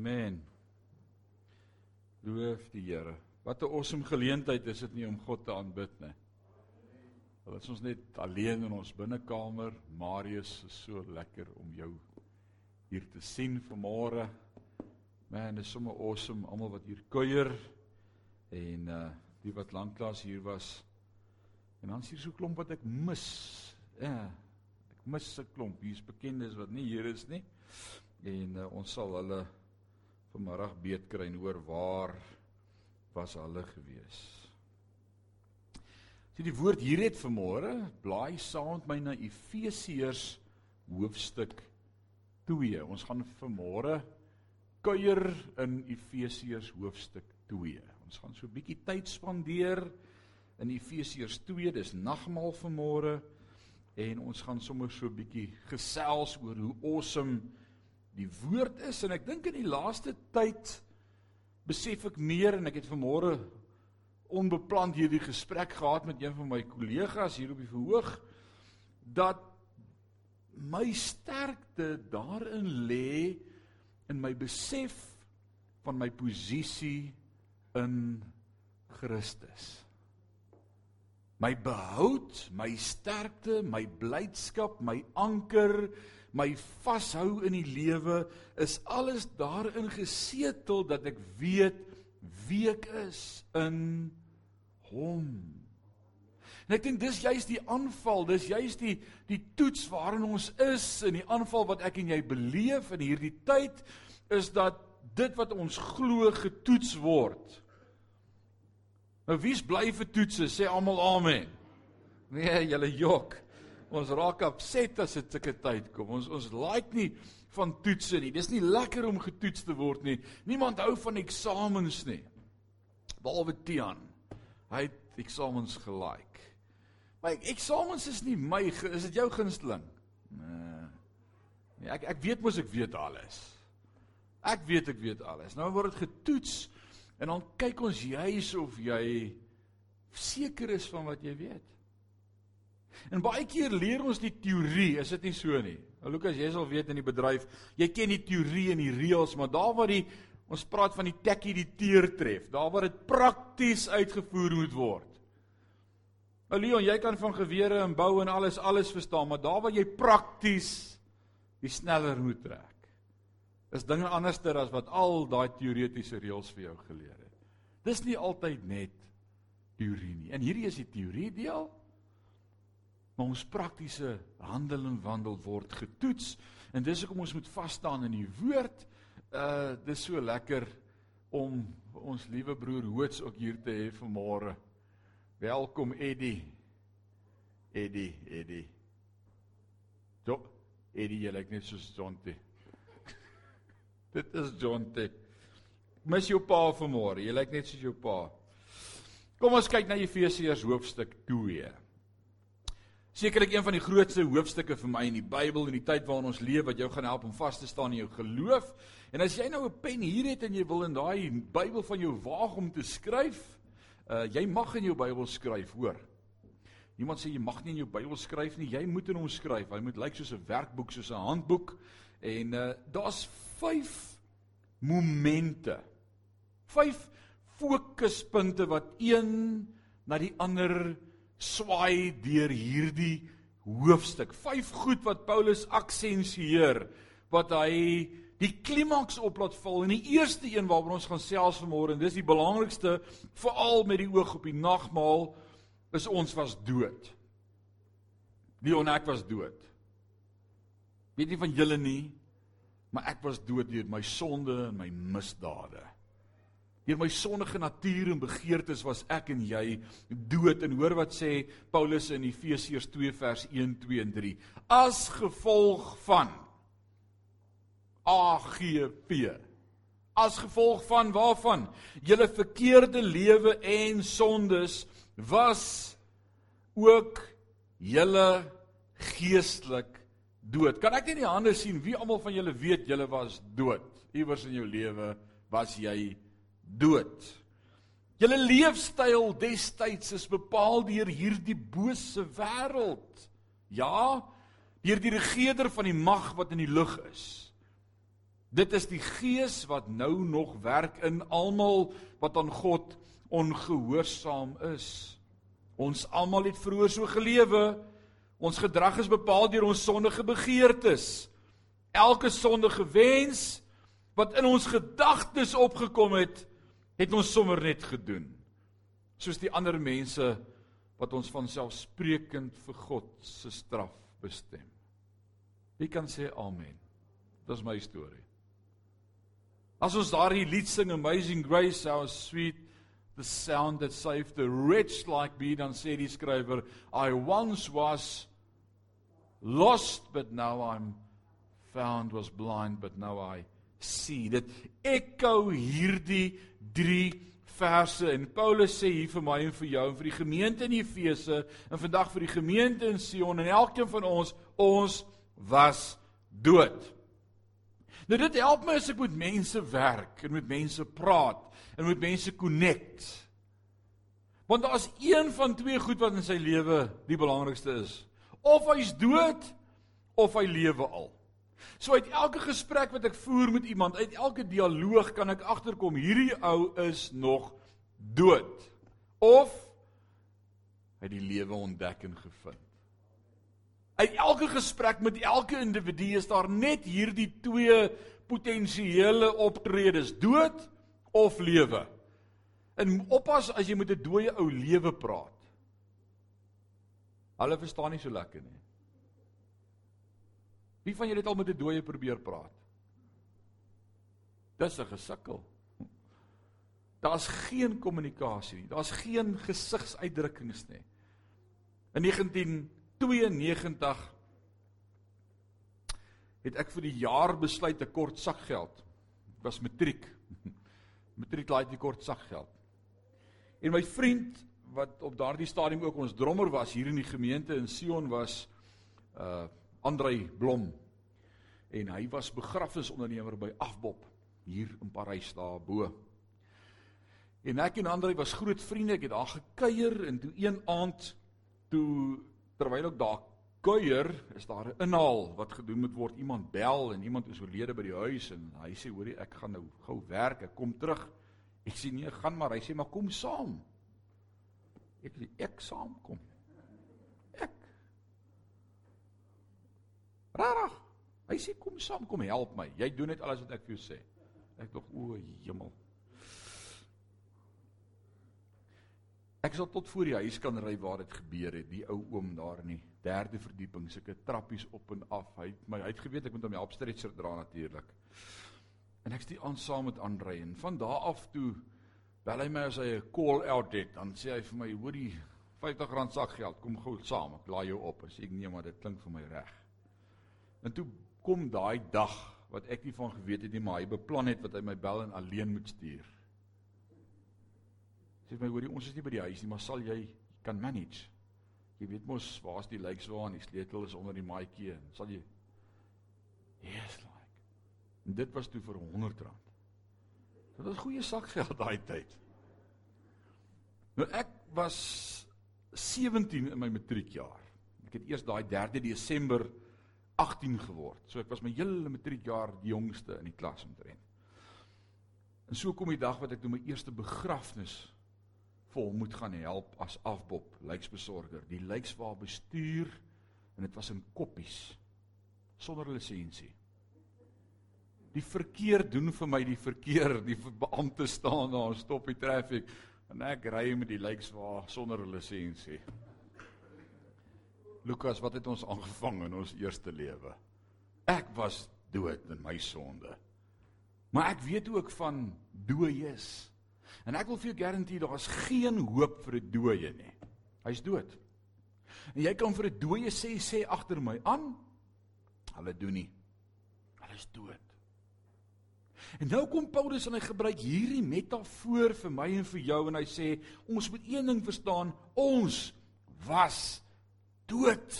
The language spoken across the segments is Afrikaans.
Amen. Loof die Here. Wat 'n awesome geleentheid is dit nie om God te aanbid nie. Al is ons net alleen in ons binnekamer, Marius is so lekker om jou hier te sien vanmôre. Man, is sommer awesome almal wat hier kuier en uh die wat lanklaas hier was. En dan is hier so 'n klomp wat ek mis. Ja, ek mis 'n klomp. Hier's bekendes wat nie hier is nie. En uh, ons sal hulle vanmiddag beet kry en hoor waar was hulle gewees. Sien die woord hier het vanmôre, blaai saam met my na Efesiërs hoofstuk 2. Ons gaan vanmôre kuier in Efesiërs hoofstuk 2. Ons gaan so 'n bietjie tyd spandeer in Efesiërs 2. Dis nagmaal vanmôre en ons gaan sommer so 'n bietjie gesels oor hoe awesome die woord is en ek dink in die laaste tyd besef ek meer en ek het vanmôre onbepland hierdie gesprek gehad met een van my kollegas hier op die verhoog dat my sterkte daarin lê in my besef van my posisie in Christus. My behoud, my sterkte, my blydskap, my anker, my vashou in die lewe is alles daarin gesetel dat ek weet wie ek is in hom. En ek dink dis juist die aanval, dis juist die die toets waarin ons is in die aanval wat ek en jy beleef in hierdie tyd is dat dit wat ons glo getoets word. Nou wie's bly vir toetse? Sê almal amen. Nee, julle jok. Ons raak opset as dit sulke tyd kom. Ons ons like nie van toetse nie. Dis nie lekker om getoets te word nie. Niemand hou van eksamens nie. Behalwe Tian. Hy het eksamens gelike. Maar eksamens is nie my is dit jou gunsteling? Nee. Nee, ek ek weet mos ek weet alles. Ek weet ek weet alles. Nou word dit getoets en dan kyk ons juis of jy seker is van wat jy weet. En baie keer leer ons die teorie, is dit nie so nie? Nou Lukas, jy sal weet in die bedryf, jy ken die teorie en die reëls, maar daar waar die ons praat van die tekkie die teer tref, daar waar dit prakties uitgevoer moet word. Nou Leon, jy kan van gewere en bou en alles alles verstaan, maar daar waar jy prakties die sneller moet trek. Is dinge anderster as wat al daai teoretiese reëls vir jou geleer het. Dis nie altyd net teorie nie. En hierdie is die teorie deel maar ons praktiese handel en wandel word getoets en dis hoekom ons moet vas staan in die woord. Uh dis so lekker om ons liewe broer Hoots ook hier te hê vanmôre. Welkom Eddie. Eddie, Eddie. Jo, Eddie, jy lyk net soos Jonte. Dit is Jonte. Mis jou pa vanmôre. Jy lyk net soos jou pa. Kom ons kyk na Efesiërs hoofstuk 2. Sekerlik een van die grootste hoofstukke vir my in die Bybel in die tyd waarin ons leef wat jou gaan help om vas te staan in jou geloof. En as jy nou 'n pen hier het en jy wil in daai Bybel van jou waag om te skryf, uh jy mag in jou Bybel skryf, hoor. Niemand sê jy mag nie in jou Bybel skryf nie, jy moet in hom skryf. Hy moet lyk soos 'n werkboek, soos 'n handboek. En uh daar's 5 momente. 5 fokuspunte wat een na die ander swaai deur hierdie hoofstuk. Vyf goed wat Paulus aksensieer wat hy die klimaks op laat val. En die eerste een waaroor ons gaan sels vanmôre en dis die belangrikste veral met die oog op die nagmaal is ons was dood. Leon ek was dood. Weet nie van julle nie, maar ek was dood deur my sonde en my misdade. Deur my sondige natuur en begeertes was ek en jy dood en hoor wat sê Paulus in Efesiërs 2 vers 1, 2 en 3. As gevolg van AGP. As gevolg van waarvan? Julle verkeerde lewe en sondes was ook julle geestelik dood. Kan ek net die hande sien wie almal van julle weet julle was dood? Iewers in jou lewe was jy dood dood. Julle leefstyl destyds is bepaal deur hierdie bose wêreld. Ja, deur die regerder van die mag wat in die lug is. Dit is die gees wat nou nog werk in almal wat aan God ongehoorsaam is. Ons almal het vroeër so gelewe. Ons gedrag is bepaal deur ons sondige begeertes. Elke sondige wens wat in ons gedagtes opgekom het, het ons sommer net gedoen. Soos die ander mense wat ons van selfsprekend vir God se straf bestem. Wie kan sê amen? Dis my storie. As ons daardie lied sing Amazing Grace how sweet the sound that saved a wretch like me dan sê die skrywer I once was lost but now I'm found was blind but now I see dit ekko hierdie 3 verse en Paulus sê hier vir my en vir jou en vir die gemeente in Efese en vandag vir die gemeente in Sion en elkeen van ons ons was dood. Nou dit help my as ek met mense werk en met mense praat en met mense connect. Want daar's een van twee goed wat in sy lewe die belangrikste is. Of hy's dood of hy lewe al. So uit elke gesprek wat ek voer met iemand, uit elke dialoog kan ek agterkom hierdie ou is nog dood of hy die lewe ontdek en gevind. Uit elke gesprek met elke individu is daar net hierdie twee potensiële optredes, dood of lewe. En oppas as jy met 'n dooie ou lewe praat. Hulle verstaan nie so lekker nie. Wie van julle het al met 'n dooie probeer praat? Dis 'n gesukkel. Daar's geen kommunikasie nie. Daar's geen gesigsuitdrukkings nie. In 1992 het ek vir die jaar besluit 'n kort sakgeld. Dit was matriek. Matriek laai die kort sakgeld. En my vriend wat op daardie stadium ook ons drummer was hier in die gemeente in Sion was uh Andrei Blom. En hy was begrafnisondernemer by Afbop hier in Parys daarbo. En ek en Andrei was groot vriende. Ek het daar gekuier en toe een aand toe terwyl ek daar kuier, is daar 'n inhaal wat gedoen moet word. Iemand bel en iemand is oorlede by die huis en hy sê hoorie ek gaan nou gou werk. Ek kom terug. Ek sê nee, gaan maar. Hy sê maar kom saam. Ek sê ek saamkom. Rarig. Hy sê kom saam, kom help my. Jy doen net alles wat ek vir jou sê. Ek dog o, hemel. Ek sal tot voor die huis kan ry waar dit gebeur het. Die ou oom daar in die derde verdieping, sulke trappies op en af. Hy het my uitgeweet ek moet hom help stretcher dra natuurlik. En ek steek aan saam met Andre en van daar af toe bel hy my as hy 'n call out het, dan sê hy vir my, "Hoorie, R50 sak geld, kom gou saam, ek laai jou op." En sê ek, "Nee, maar dit klink vir my reg." En toe kom daai dag wat ek nie van geweet het nie, maar hy beplan het wat hy my bel en alleen moet stuur. Sê my hoorie, ons is nie by die huis nie, maar sal jy kan manage? Jy weet mos waar's die lyks waar en die sleutel is onder die maatjie en sal jy Yes like. En dit was toe vir R100. Dit was goeie sakgeld daai tyd. Nou ek was 17 in my matriekjaar. Ek het eers daai 3 Desember 18 geword. So ek was my hele matriekjaar die jongste in die klas omtrent. En so kom die dag wat ek toe my eerste begrafnis vol moet gaan help as afbop, lyksbesorger. Die lykswa bestuur en dit was in koppies sonder lisensie. Die verkeer doen vir my die verkeer. Die beampte staan daar, stop die traffic en ek ry met die lykswa sonder lisensie. Lukas, wat het ons aangevang in ons eerste lewe? Ek was dood in my sonde. Maar ek weet ook van dooies. En ek wil vir jou garandeer daar's geen hoop vir 'n dooie nie. Hy's dood. En jy kan vir 'n dooie sê sê agter my aan. Hulle doen nie. Hulle is dood. En nou kom Paulus en hy gebruik hierdie metafoor vir my en vir jou en hy sê ons moet een ding verstaan, ons was dood.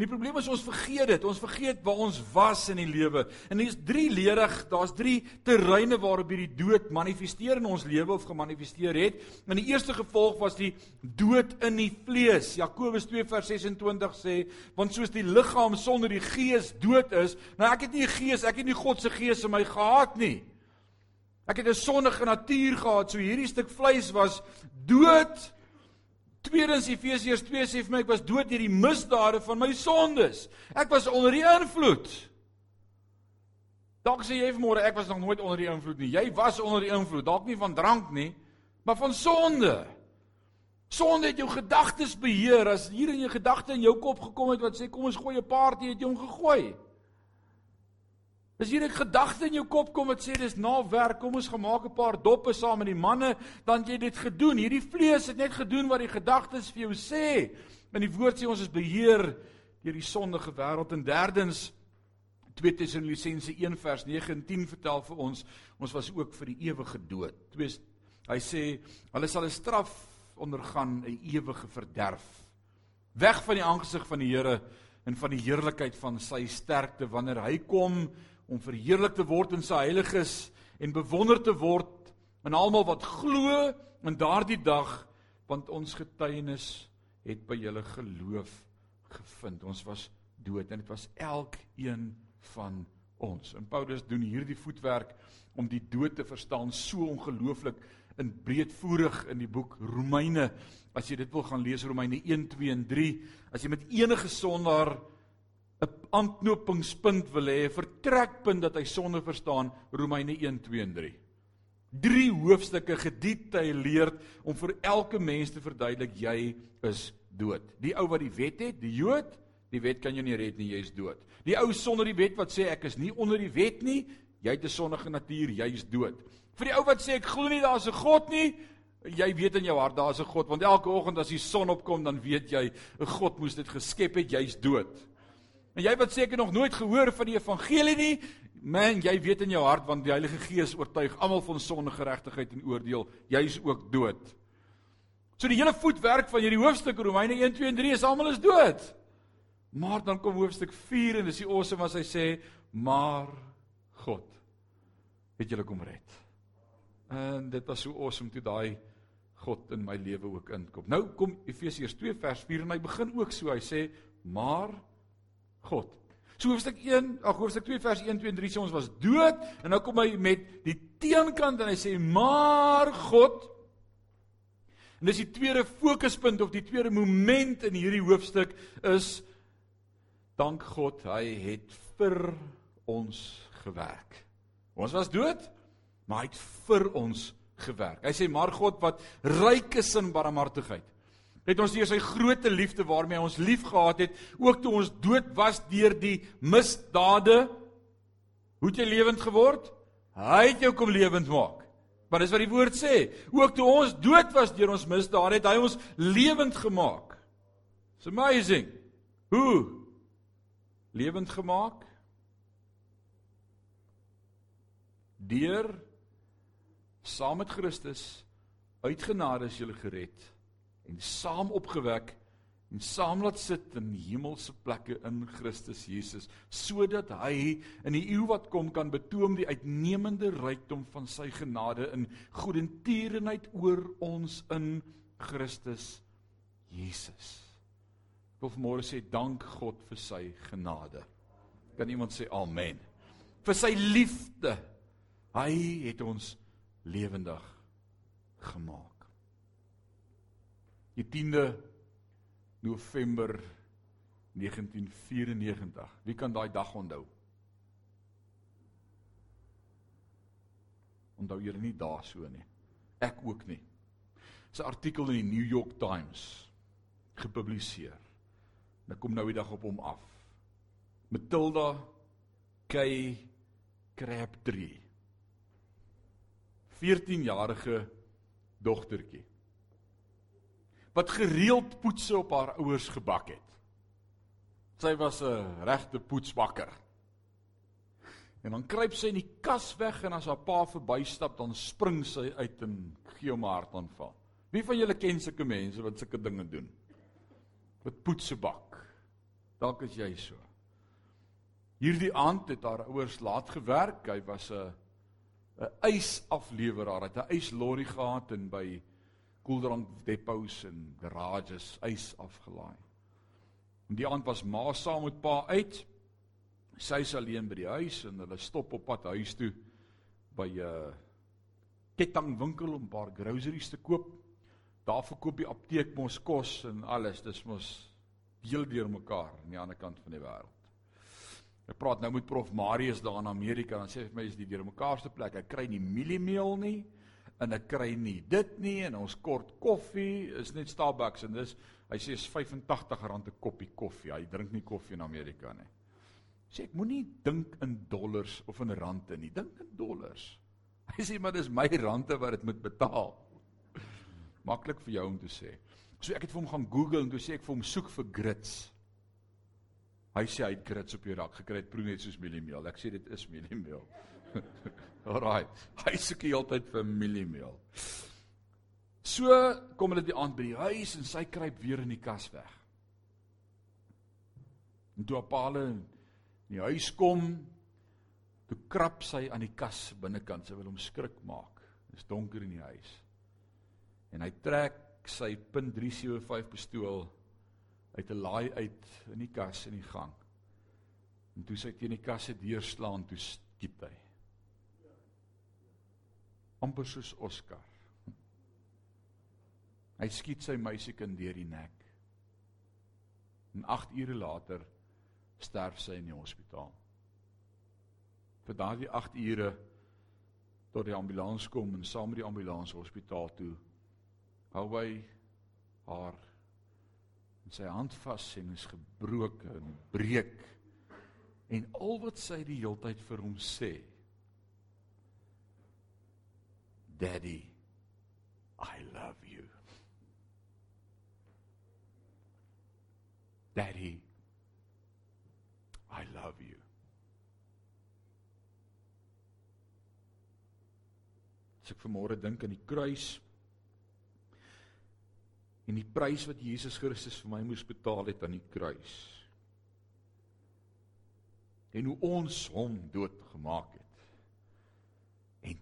En die probleem is ons vergeet dit. Ons vergeet waar ons was in die lewe. En hier's drie ledig, daar's drie terreine waarop hierdie dood manifesteer in ons lewe of gemanifesteer het. En die eerste gevolg was die dood in die vlees. Jakobus 2:26 sê, want soos die liggaam sonder die gees dood is, nou ek het nie 'n gees, ek het nie God se gees in my gehad nie. Ek het 'n sondige natuur gehad, so hierdie stuk vleis was dood Tweedens Efesiërs 2 sê vir my ek was dood deur die misdade van my sondes. Ek was onder die invloed. Dalk sê jy vanmôre ek was nog nooit onder die invloed nie. Jy was onder die invloed, dalk nie van drank nie, maar van sonde. Sonde het jou gedagtes beheer. As hier in jou gedagte in jou kop gekom het wat sê kom ons gooi 'n party, het jy hom gegooi. As hier 'n gedagte in jou kop kom wat sê dis na werk, kom ons gemaak 'n paar doppe saam met die manne, dan jy dit gedoen. Hierdie vlees het net gedoen wat die gedagtes vir jou sê. In die woord sê ons is beheer deur die sondige wêreld en derdens 2 Tessalonisense 1 vers 9 en 10 vertel vir ons ons was ook vir die ewige dood. Twee hy sê hulle sal 'n straf ondergaan, 'n ewige verderf. Weg van die aangesig van die Here en van die heerlikheid van sy sterkte wanneer hy kom om verheerlik te word in sy heiliges en bewonder te word in almal wat glo in daardie dag want ons getuienis het by julle geloof gevind. Ons was dood en dit was elkeen van ons. En Paulus doen hierdie voetwerk om die dood te verstaan so ongelooflik in breedvoerig in die boek Romeine. As jy dit wil gaan lees Romeine 1, 2 en 3, as jy met enige sondaar 'n aanknopingspunt wil hê, 'n vertrekpunt dat hy sonde verstaan, Romeine 1, 2 en 3. Drie hoofstukke gedetailleerd om vir elke mens te verduidelik jy is dood. Die ou wat die wet het, die Jood, die wet kan jou nie red nie, jy is dood. Die ou sonder die wet wat sê ek is nie onder die wet nie, jy het 'n sondige natuur, jy is dood. Vir die ou wat sê ek glo nie daar's 'n God nie, jy weet in jou hart daar's 'n God, want elke oggend as die son opkom, dan weet jy 'n God moes dit geskep het, jy's dood. En jy wat seker nog nooit gehoor van die evangelie nie, man, jy weet in jou hart want die Heilige Gees oortuig almal van sonde, geregtigheid en oordeel, jy is ook dood. So die hele voetwerk van hierdie hoofstuk Romeine 1, 2 en 3 is almal is dood. Maar dan kom hoofstuk 4 en dis die awesome as hy sê, maar God het julle kom red. En dit was so awesome toe daai God in my lewe ook inkom. Nou kom Efesiërs 2 vers 4 en hy begin ook so. Hy sê, maar God. So hoofstuk 1, ag hoofstuk 2 vers 1 2 en 3 sê ons was dood en nou kom hy met die teenkant en hy sê maar God. En dis die tweede fokuspunt of die tweede moment in hierdie hoofstuk is dank God, hy het vir ons gewerk. Ons was dood, maar hy het vir ons gewerk. Hy sê maar God wat ryk is in barmhartigheid het ons deur sy groote liefde waarmee hy ons liefgehad het, ook toe ons dood was deur die misdade, hoe het jy lewend geword? Hy het jou kom lewend maak. Maar dis wat die woord sê. Ook toe ons dood was deur ons misdade, het hy ons lewend gemaak. It's amazing. Hoe? Lewend gemaak? Deur saam met Christus uit genade is jy gered en saam opgewek en saam laat sit in hemelse plekke in Christus Jesus sodat hy in die eeu wat kom kan betoon die uitnemende rykdom van sy genade in goedertierenheid oor ons in Christus Jesus. Ek wil vanmôre sê dank God vir sy genade. Kan iemand sê amen? Vir sy liefde. Hy het ons lewendig gemaak. Die 10de November 1994. Wie kan daai dag onthou? Onthou jy nie daar so nie. Ek ook nie. 'n Artikel in die New York Times gepubliseer. Nou kom nou die dag op hom af. Matilda K Crabtree. 14-jarige dogtertjie wat gereeld poetse op haar ouers gebak het. Sy was 'n regte poetsbakker. En dan kruip sy in die kas weg en as haar pa verbystap dan spring sy uit en gee hom 'n hartaanval. Wie van julle ken sulke mense wat sulke dinge doen? Wat poetse bak. Dalk is jy so. Hierdie aand het haar ouers laat gewerk. Hy was 'n 'n ysafleweraar. Hy het 'n yslorry gehad en by koeldrank depots en garages ys afgelaai. En die aand was ma saam met pa uit. Sy's alleen by die huis en hulle stop op pad huis toe by 'n uh, kettingwinkel om 'n paar groceries te koop. Daar verkoop die apteek mos kos en alles. Dis mos heel deur mekaar aan die ander kant van die wêreld. Ek praat nou met Prof Marius daar in Amerika en sê vir my is die deur mekaarste plek. Ek kry nie mieliemeel nie en ek kry nie dit nie en ons kort koffie is net Starbucks en dis hy sê is R85 'n koppie koffie. Hy drink nie koffie in Amerika nie. Sê ek moenie dink in dollars of in rande nie. Dink in dollars. Hy sê maar dis my rande wat dit moet betaal. Maklik vir jou om te sê. So ek het vir hom gaan Google en toe sê ek vir hom soek vir grits. Hy sê hy het grits op die rak gekry, dit proe net soos mieliemeel. Ek sê dit is mieliemeel. Alraai. Hy soek heeltyd vir mieliemeel. So kom hulle die aand by die huis en sy kruip weer in die kas weg. En toe hulle in die huis kom, Toe krap sy aan die kas binnekant, sy wil hom skrik maak. Dit is donker in die huis. En hy trek sy .375 pistool uit 'n laai uit in die kas in die gang. En toe sy teen die kas se deur slaan, toe skiet hy. Amper soos Oscar. Hy skiet sy meisiekind deur die nek. En 8 ure later sterf sy in die hospitaal vir daardie 8 ure tot die ambulans kom en saam met die ambulans hospitaal toe hou hy haar in sy hand vas en is gebroken en breek en al wat sy die heeltyd vir hom sê daddy i love you daddy i love you As ek vanmôre dink aan die kruis en die prys wat Jesus Christus vir my moes betaal het aan die kruis. En hoe ons hom doodgemaak het.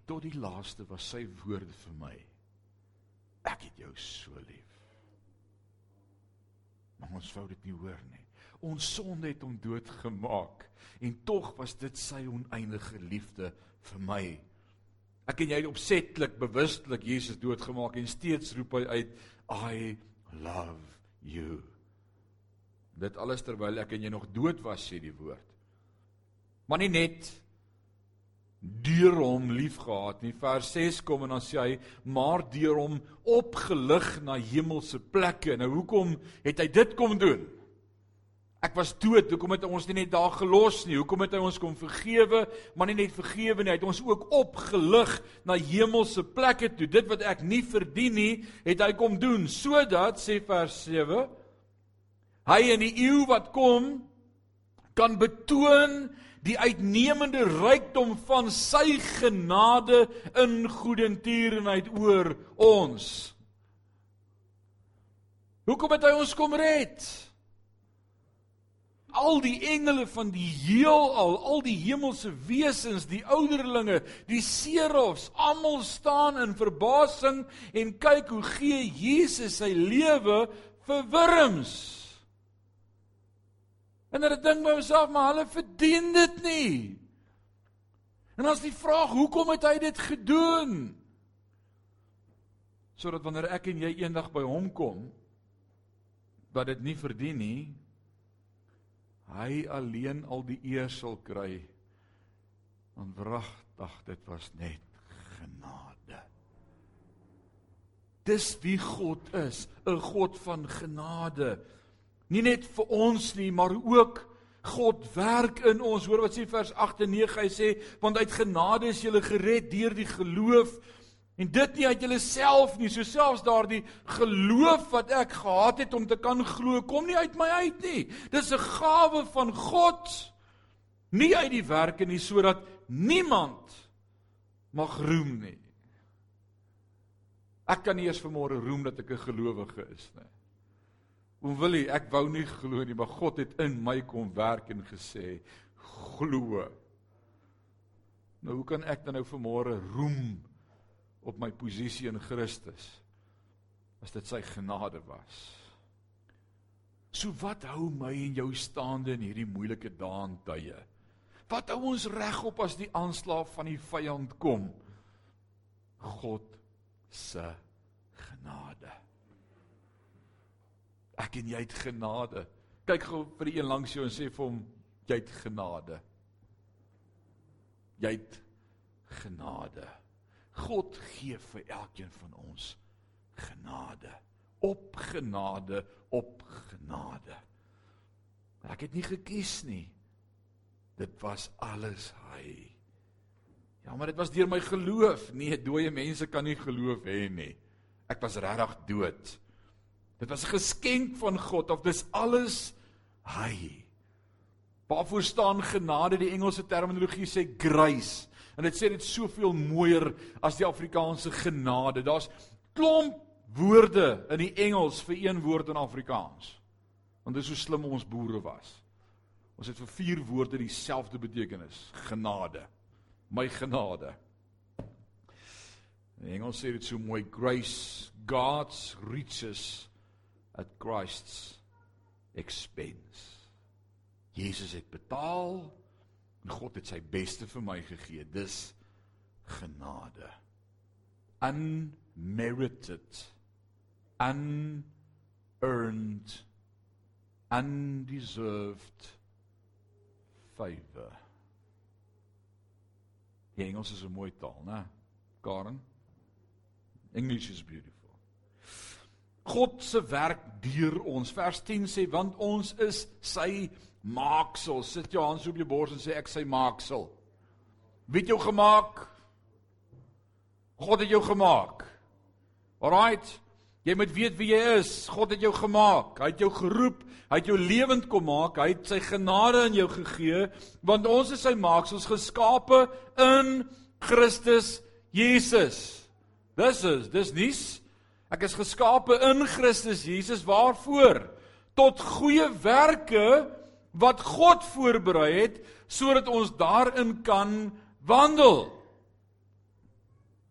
Tot die laaste was sy woorde vir my. Ek het jou so lief. Maar ons wou dit nie hoor nie. Ons sonde het hom doodgemaak en tog was dit sy oneindige liefde vir my Ek en jy het opsetlik bewustelik Jesus doodgemaak en steeds roep hy uit I love you. Dit alles terwyl ek en jy nog dood was sê die woord. Maar nie net deur hom liefgehad nie. Vers 6 kom en dan sê hy maar deur hom opgelig na hemelse plekke. Nou hoekom het hy dit kom doen? Ek was dood, hoekom het hy ons nie net daar gelos nie? Hoekom het hy ons kom vergewe, maar nie net vergewe nie, hy het ons ook opgelig na hemelse plekke toe. Dit wat ek nie verdien nie, het hy kom doen sodat sê vers 7 hy in die eeu wat kom kan betoon die uitnemende rykdom van sy genade in goedertierenheid oor ons. Hoekom het hy ons kom red? al die engele van die heelal, al die hemelse wesens, die ouderlinge, die serafs, almal staan in verbasing en kyk hoe gee Jesus sy lewe vir wurms. En hulle dink by homself, maar hulle verdien dit nie. En as die vraag, hoekom het hy dit gedoen? Sodat wanneer ek en jy eendag by hom kom, wat dit nie verdien nie, hy alleen al die eer sal kry. Want wragtig, dit was net genade. Dis wie God is, 'n God van genade. Nie net vir ons nie, maar ook God werk in ons. Hoor wat sê vers 8 en 9, hy sê, want uit genade is jy gered deur die geloof. En dit nie uit jouself nie, so selfs daardie geloof wat ek gehad het om te kan glo, kom nie uit my uit nie. Dis 'n gawe van God. Nie uit die werke nie sodat niemand mag roem nie. Ek kan nie eers vanmôre roem dat ek 'n gelowige is nie. Oom Willie, ek wou nie glo nie, maar God het in my kom werk en gesê glo. Nou hoe kan ek dan nou vanmôre roem op my posisie in Christus as dit sy genade was? So wat hou my en jou staande in hierdie moeilike dae en tye? Wat hou ons regop as die aanslag van die vyand kom? God se genade. Ek en jy het genade. Kyk gou vir die een langs jou en sê vir hom jy het genade. Jy het genade. God gee vir elkeen van ons genade. Op genade, op genade. Ek het nie gekies nie. Dit was alles hy. Ja, maar dit was deur my geloof. Nee, dooie mense kan nie geloof hê nie. Ek was regtig dood. Dit was 'n geskenk van God of dis alles hy. Waarvoor staan genade? Die Engelse terminologie sê grace. En dit sê dit soveel mooier as die Afrikaanse genade. Daar's klomp woorde in die Engels vir een woord in Afrikaans. Want dit is so slim ons boere was. Ons het vir vier woorde dieselfde betekenis: genade. My genade. In Engels sê dit so mooi grace, God's riches at Christ's expense. Jesus het betaal en God het sy beste vir my gegee. Dis genade. Unmerited. Unearned. Undeserved favor. Die Engels is 'n mooi taal, né? Karen. English is beautiful. God se werk deur ons. Vers 10 sê want ons is sy maaksel. Sit jou hand op jou bors en sê ek sy maaksel. Wie het jou gemaak? God het jou gemaak. Alraight. Jy moet weet wie jy is. God het jou gemaak. Hy het jou geroep. Hy het jou lewend kom maak. Hy het sy genade aan jou gegee want ons is sy maaksels geskape in Christus Jesus. Dis is, dis nuus. Ek is geskape in Christus Jesus waarvoor? Tot goeie werke wat God voorberei het sodat ons daarin kan wandel.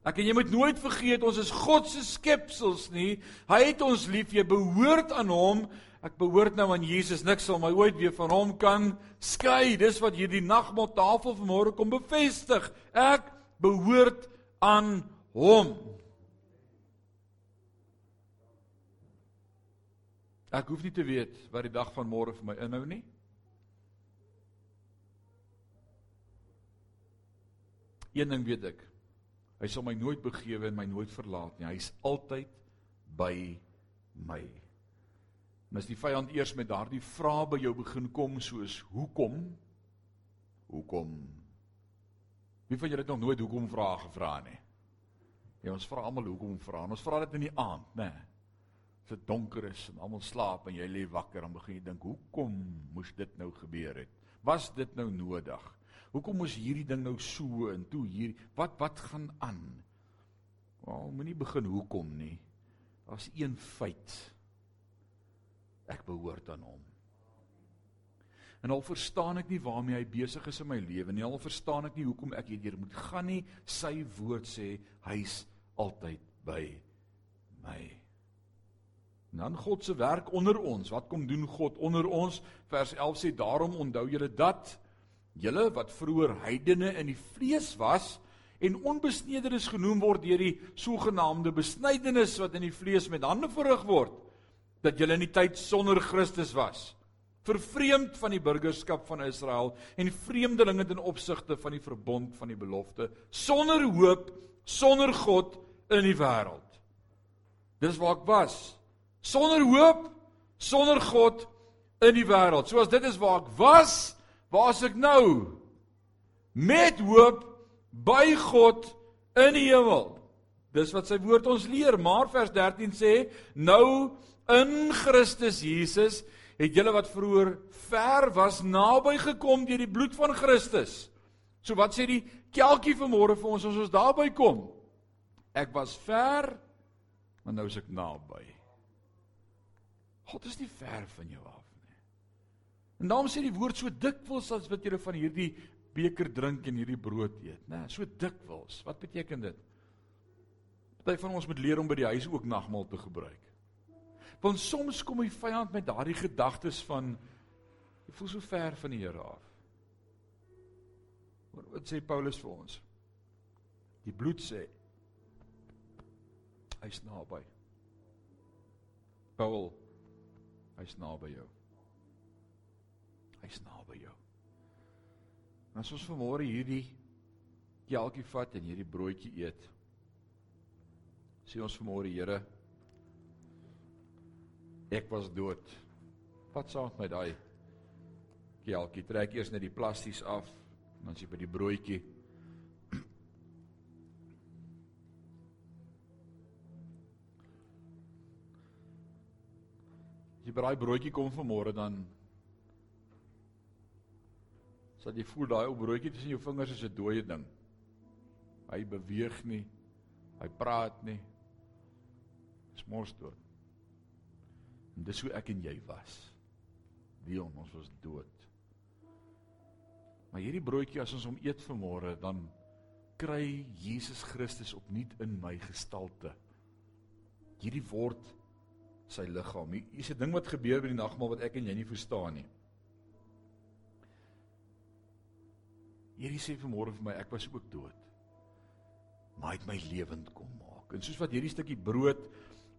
Ek en jy moet nooit vergeet ons is God se skepsels nie. Hy het ons lief. Jy behoort aan hom. Ek behoort nou aan Jesus. Niks sal my ooit weer van hom kan skei. Dis wat hierdie nagmaaltafel vanmôre kom bevestig. Ek behoort aan hom. Ek hoef nie te weet wat die dag van môre vir my inhou nie. Een ding weet ek. Hy sal my nooit begewe en my nooit verlaat nie. Hy's altyd by my. En as die vyand eers met daardie vrae by jou begin kom soos hoekom? Hoekom? Wie van julle het nog nooit hoekom vrae gevra nie? Ja, ons vra almal hoekom vra. Ons vra dit in die aand, né? As dit donker is en almal slaap en jy lê wakker, dan begin jy dink, hoekom moes dit nou gebeur het? Was dit nou nodig? Hoekom moes hierdie ding nou so en toe hier wat wat gaan aan? Wel, moenie begin hoekom nie. Daar's een feit. Ek behoort aan hom. En al verstaan ek nie waarmee hy besig is in my lewe nie. Al verstaan ek nie hoekom ek hierdeur moet gaan nie. Sy woord sê hy's altyd by my. En dan God se werk onder ons. Wat kom doen God onder ons? Vers 11 sê daarom onthou julle dat julle wat vroeër heidene in die vlees was en onbesnederes genoem word deur die sogenaamde besnydenis wat in die vlees met hande verrig word dat julle in die tyd sonder Christus was vervreemd van die burgerskap van Israel en vreemdelinge ten opsigte van die verbond van die belofte sonder hoop sonder God in die wêreld dis waar ek was sonder hoop sonder God in die wêreld soos dit is waar ek was Waar is ek nou? Met hoop by God in die hemel. Dis wat sy woord ons leer, maar vers 13 sê, nou in Christus Jesus het julle wat vroeër ver was naby gekom deur die bloed van Christus. So wat sê die kelkie vanmôre vir ons as ons daarby kom? Ek was ver, maar nou is ek naby. God is nie ver van jou af nie. En daarom sê die woord so dikwels as wat jy van hierdie beker drink en hierdie brood eet, né? So dikwels. Wat beteken dit? Party van ons moet leer om by die huis ook nagmaal te gebruik. Want soms kom die vyand met daardie gedagtes van jy voel so ver van die Here af. Wat sê Paulus vir ons? Die bloed sê hy's naby. Paul hy's naby jou. Hy's naby jou. En as ons vanmôre hierdie kelkie vat en hierdie broodjie eet, sê ons vanmôre Here, ek was dood. Wat saam met my daai kelkie? Trek eers net die plasties af, dan as jy by die broodjie by daai broodjie kom vanmôre dan sal jy voel daai ou broodjie tussen jou vingers is 'n dooie ding. Hy beweeg nie. Hy praat nie. Dis mors dood. En dis hoe ek en jy was. Dion, ons was dood. Maar hierdie broodjie as ons hom eet vanmôre, dan kry Jesus Christus opnuut in my gestalte. Hierdie word sy liggaam. Hier is 'n ding wat gebeur by die nagmaal wat ek en jy nie verstaan nie. Hierdie sê vanmôre vir my ek was ook dood. Maar hy het my lewend kom maak. En soos wat hierdie stukkie brood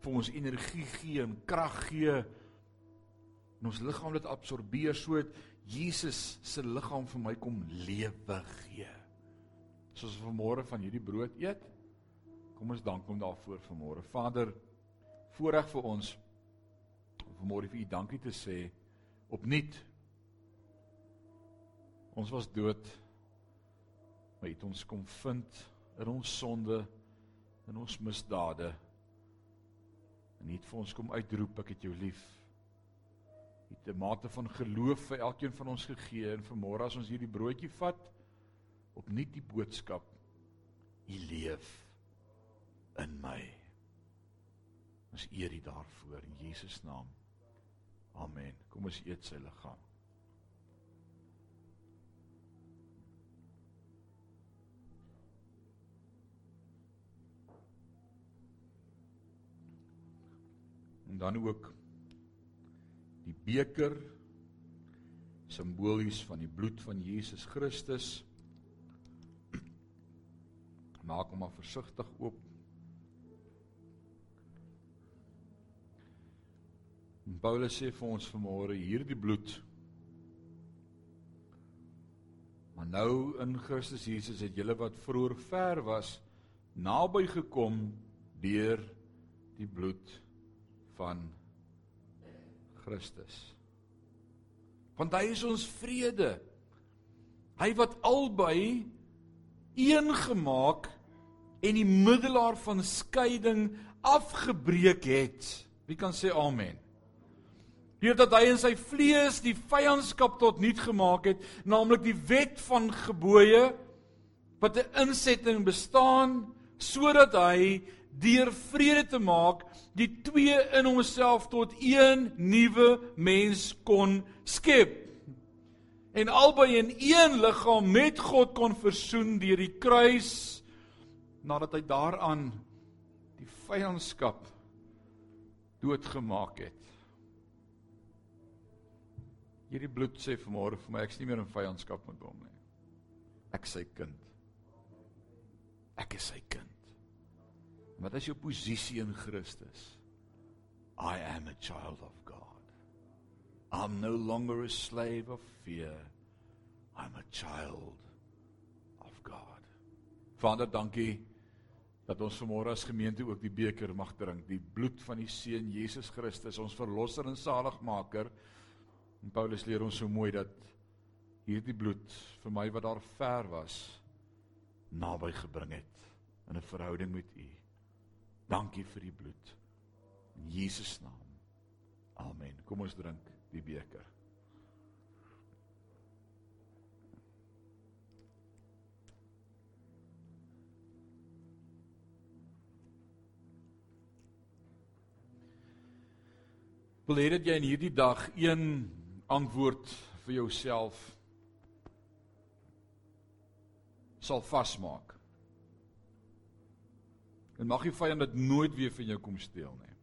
vir ons energie gee en krag gee en ons liggaam dit absorbeer sodat Jesus se liggaam vir my kom lewe gee. Soos vanmôre van hierdie brood eet. Kom ons dank hom daarvoor vanmôre. Vader, voorreg vir ons om vanmôre vir u dankie te sê opnuut. Ons was dood. Maar u het ons kom vind in ons sonde en ons misdade. En u het vir ons kom uitroep ek het jou lief. U het 'n mate van geloof vir elkeen van ons gegee en vanmôre as ons hierdie broodjie vat opnuut die boodskap u leef in my. Ons eer U daarvoor in Jesus naam. Amen. Kom ons eet sy liggaam. En dan ook die beker simbolies van die bloed van Jesus Christus. Maak hom maar versigtig oop. En Paulus sê vir ons vanmôre hierdie bloed Maar nou in Christus Jesus het julle wat vroeër ver was naby gekom deur die bloed van Christus. Want hy is ons vrede. Hy wat albei een gemaak en die middelaar van skeiding afgebreek het. Wie kan sê amen? Deurdat hy in sy vlees die vyandskap tot niet gemaak het, naamlik die wet van gebooie wat 'n insetting bestaan sodat hy deur vrede te maak die twee in homself tot een nuwe mens kon skep. En albei in een liggaam met God kon versoen deur die kruis nadat hy daaraan die vyandskap doodgemaak het Hierdie bloed sê vanmôre vir my ek's nie meer in vyandskap met hom nie. Ek is sy kind. Ek is sy kind. Wat is jou posisie in Christus? I am a child of God. I'm no longer a slave of fear. I'm a child of God. Vader, dankie dat ons vanmôre as gemeente ook die beker mag drink, die bloed van die seun Jesus Christus, ons verlosser en saligmaker. En Paulus leer ons so mooi dat hierdie bloed vir my wat daar ver was naby gebring het in 'n verhouding met U. Dankie vir die bloed. In Jesus naam. Amen. Kom ons drink die beker. wil hê dat jy in hierdie dag een antwoord vir jouself sal vasmaak. En mag die vyand dit nooit weer van jou kom steel nie.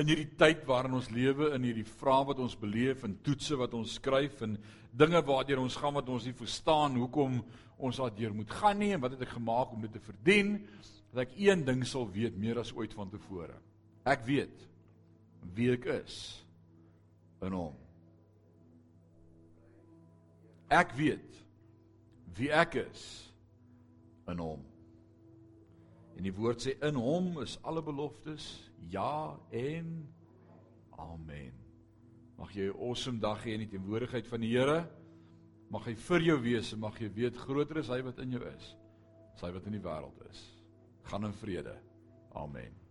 In hierdie tyd waarin ons lewe, in hierdie vrae wat ons beleef en toetse wat ons skryf en dinge waardeur ons gaan wat ons nie verstaan hoekom ons daardeur moet gaan nie en wat het ek gemaak om dit te verdien, dat ek een ding sal weet meer as ooit van tevore. Ek weet wie ek is in hom. Ek weet wie ek is in hom. En die woord sê in hom is alle beloftes ja en amen. Mag jy 'n awesome dag hê in die teenwoordigheid van die Here. Mag hy vir jou wees en mag jy weet groter is hy wat in jou is as hy wat in die wêreld is. Gaan in vrede. Amen.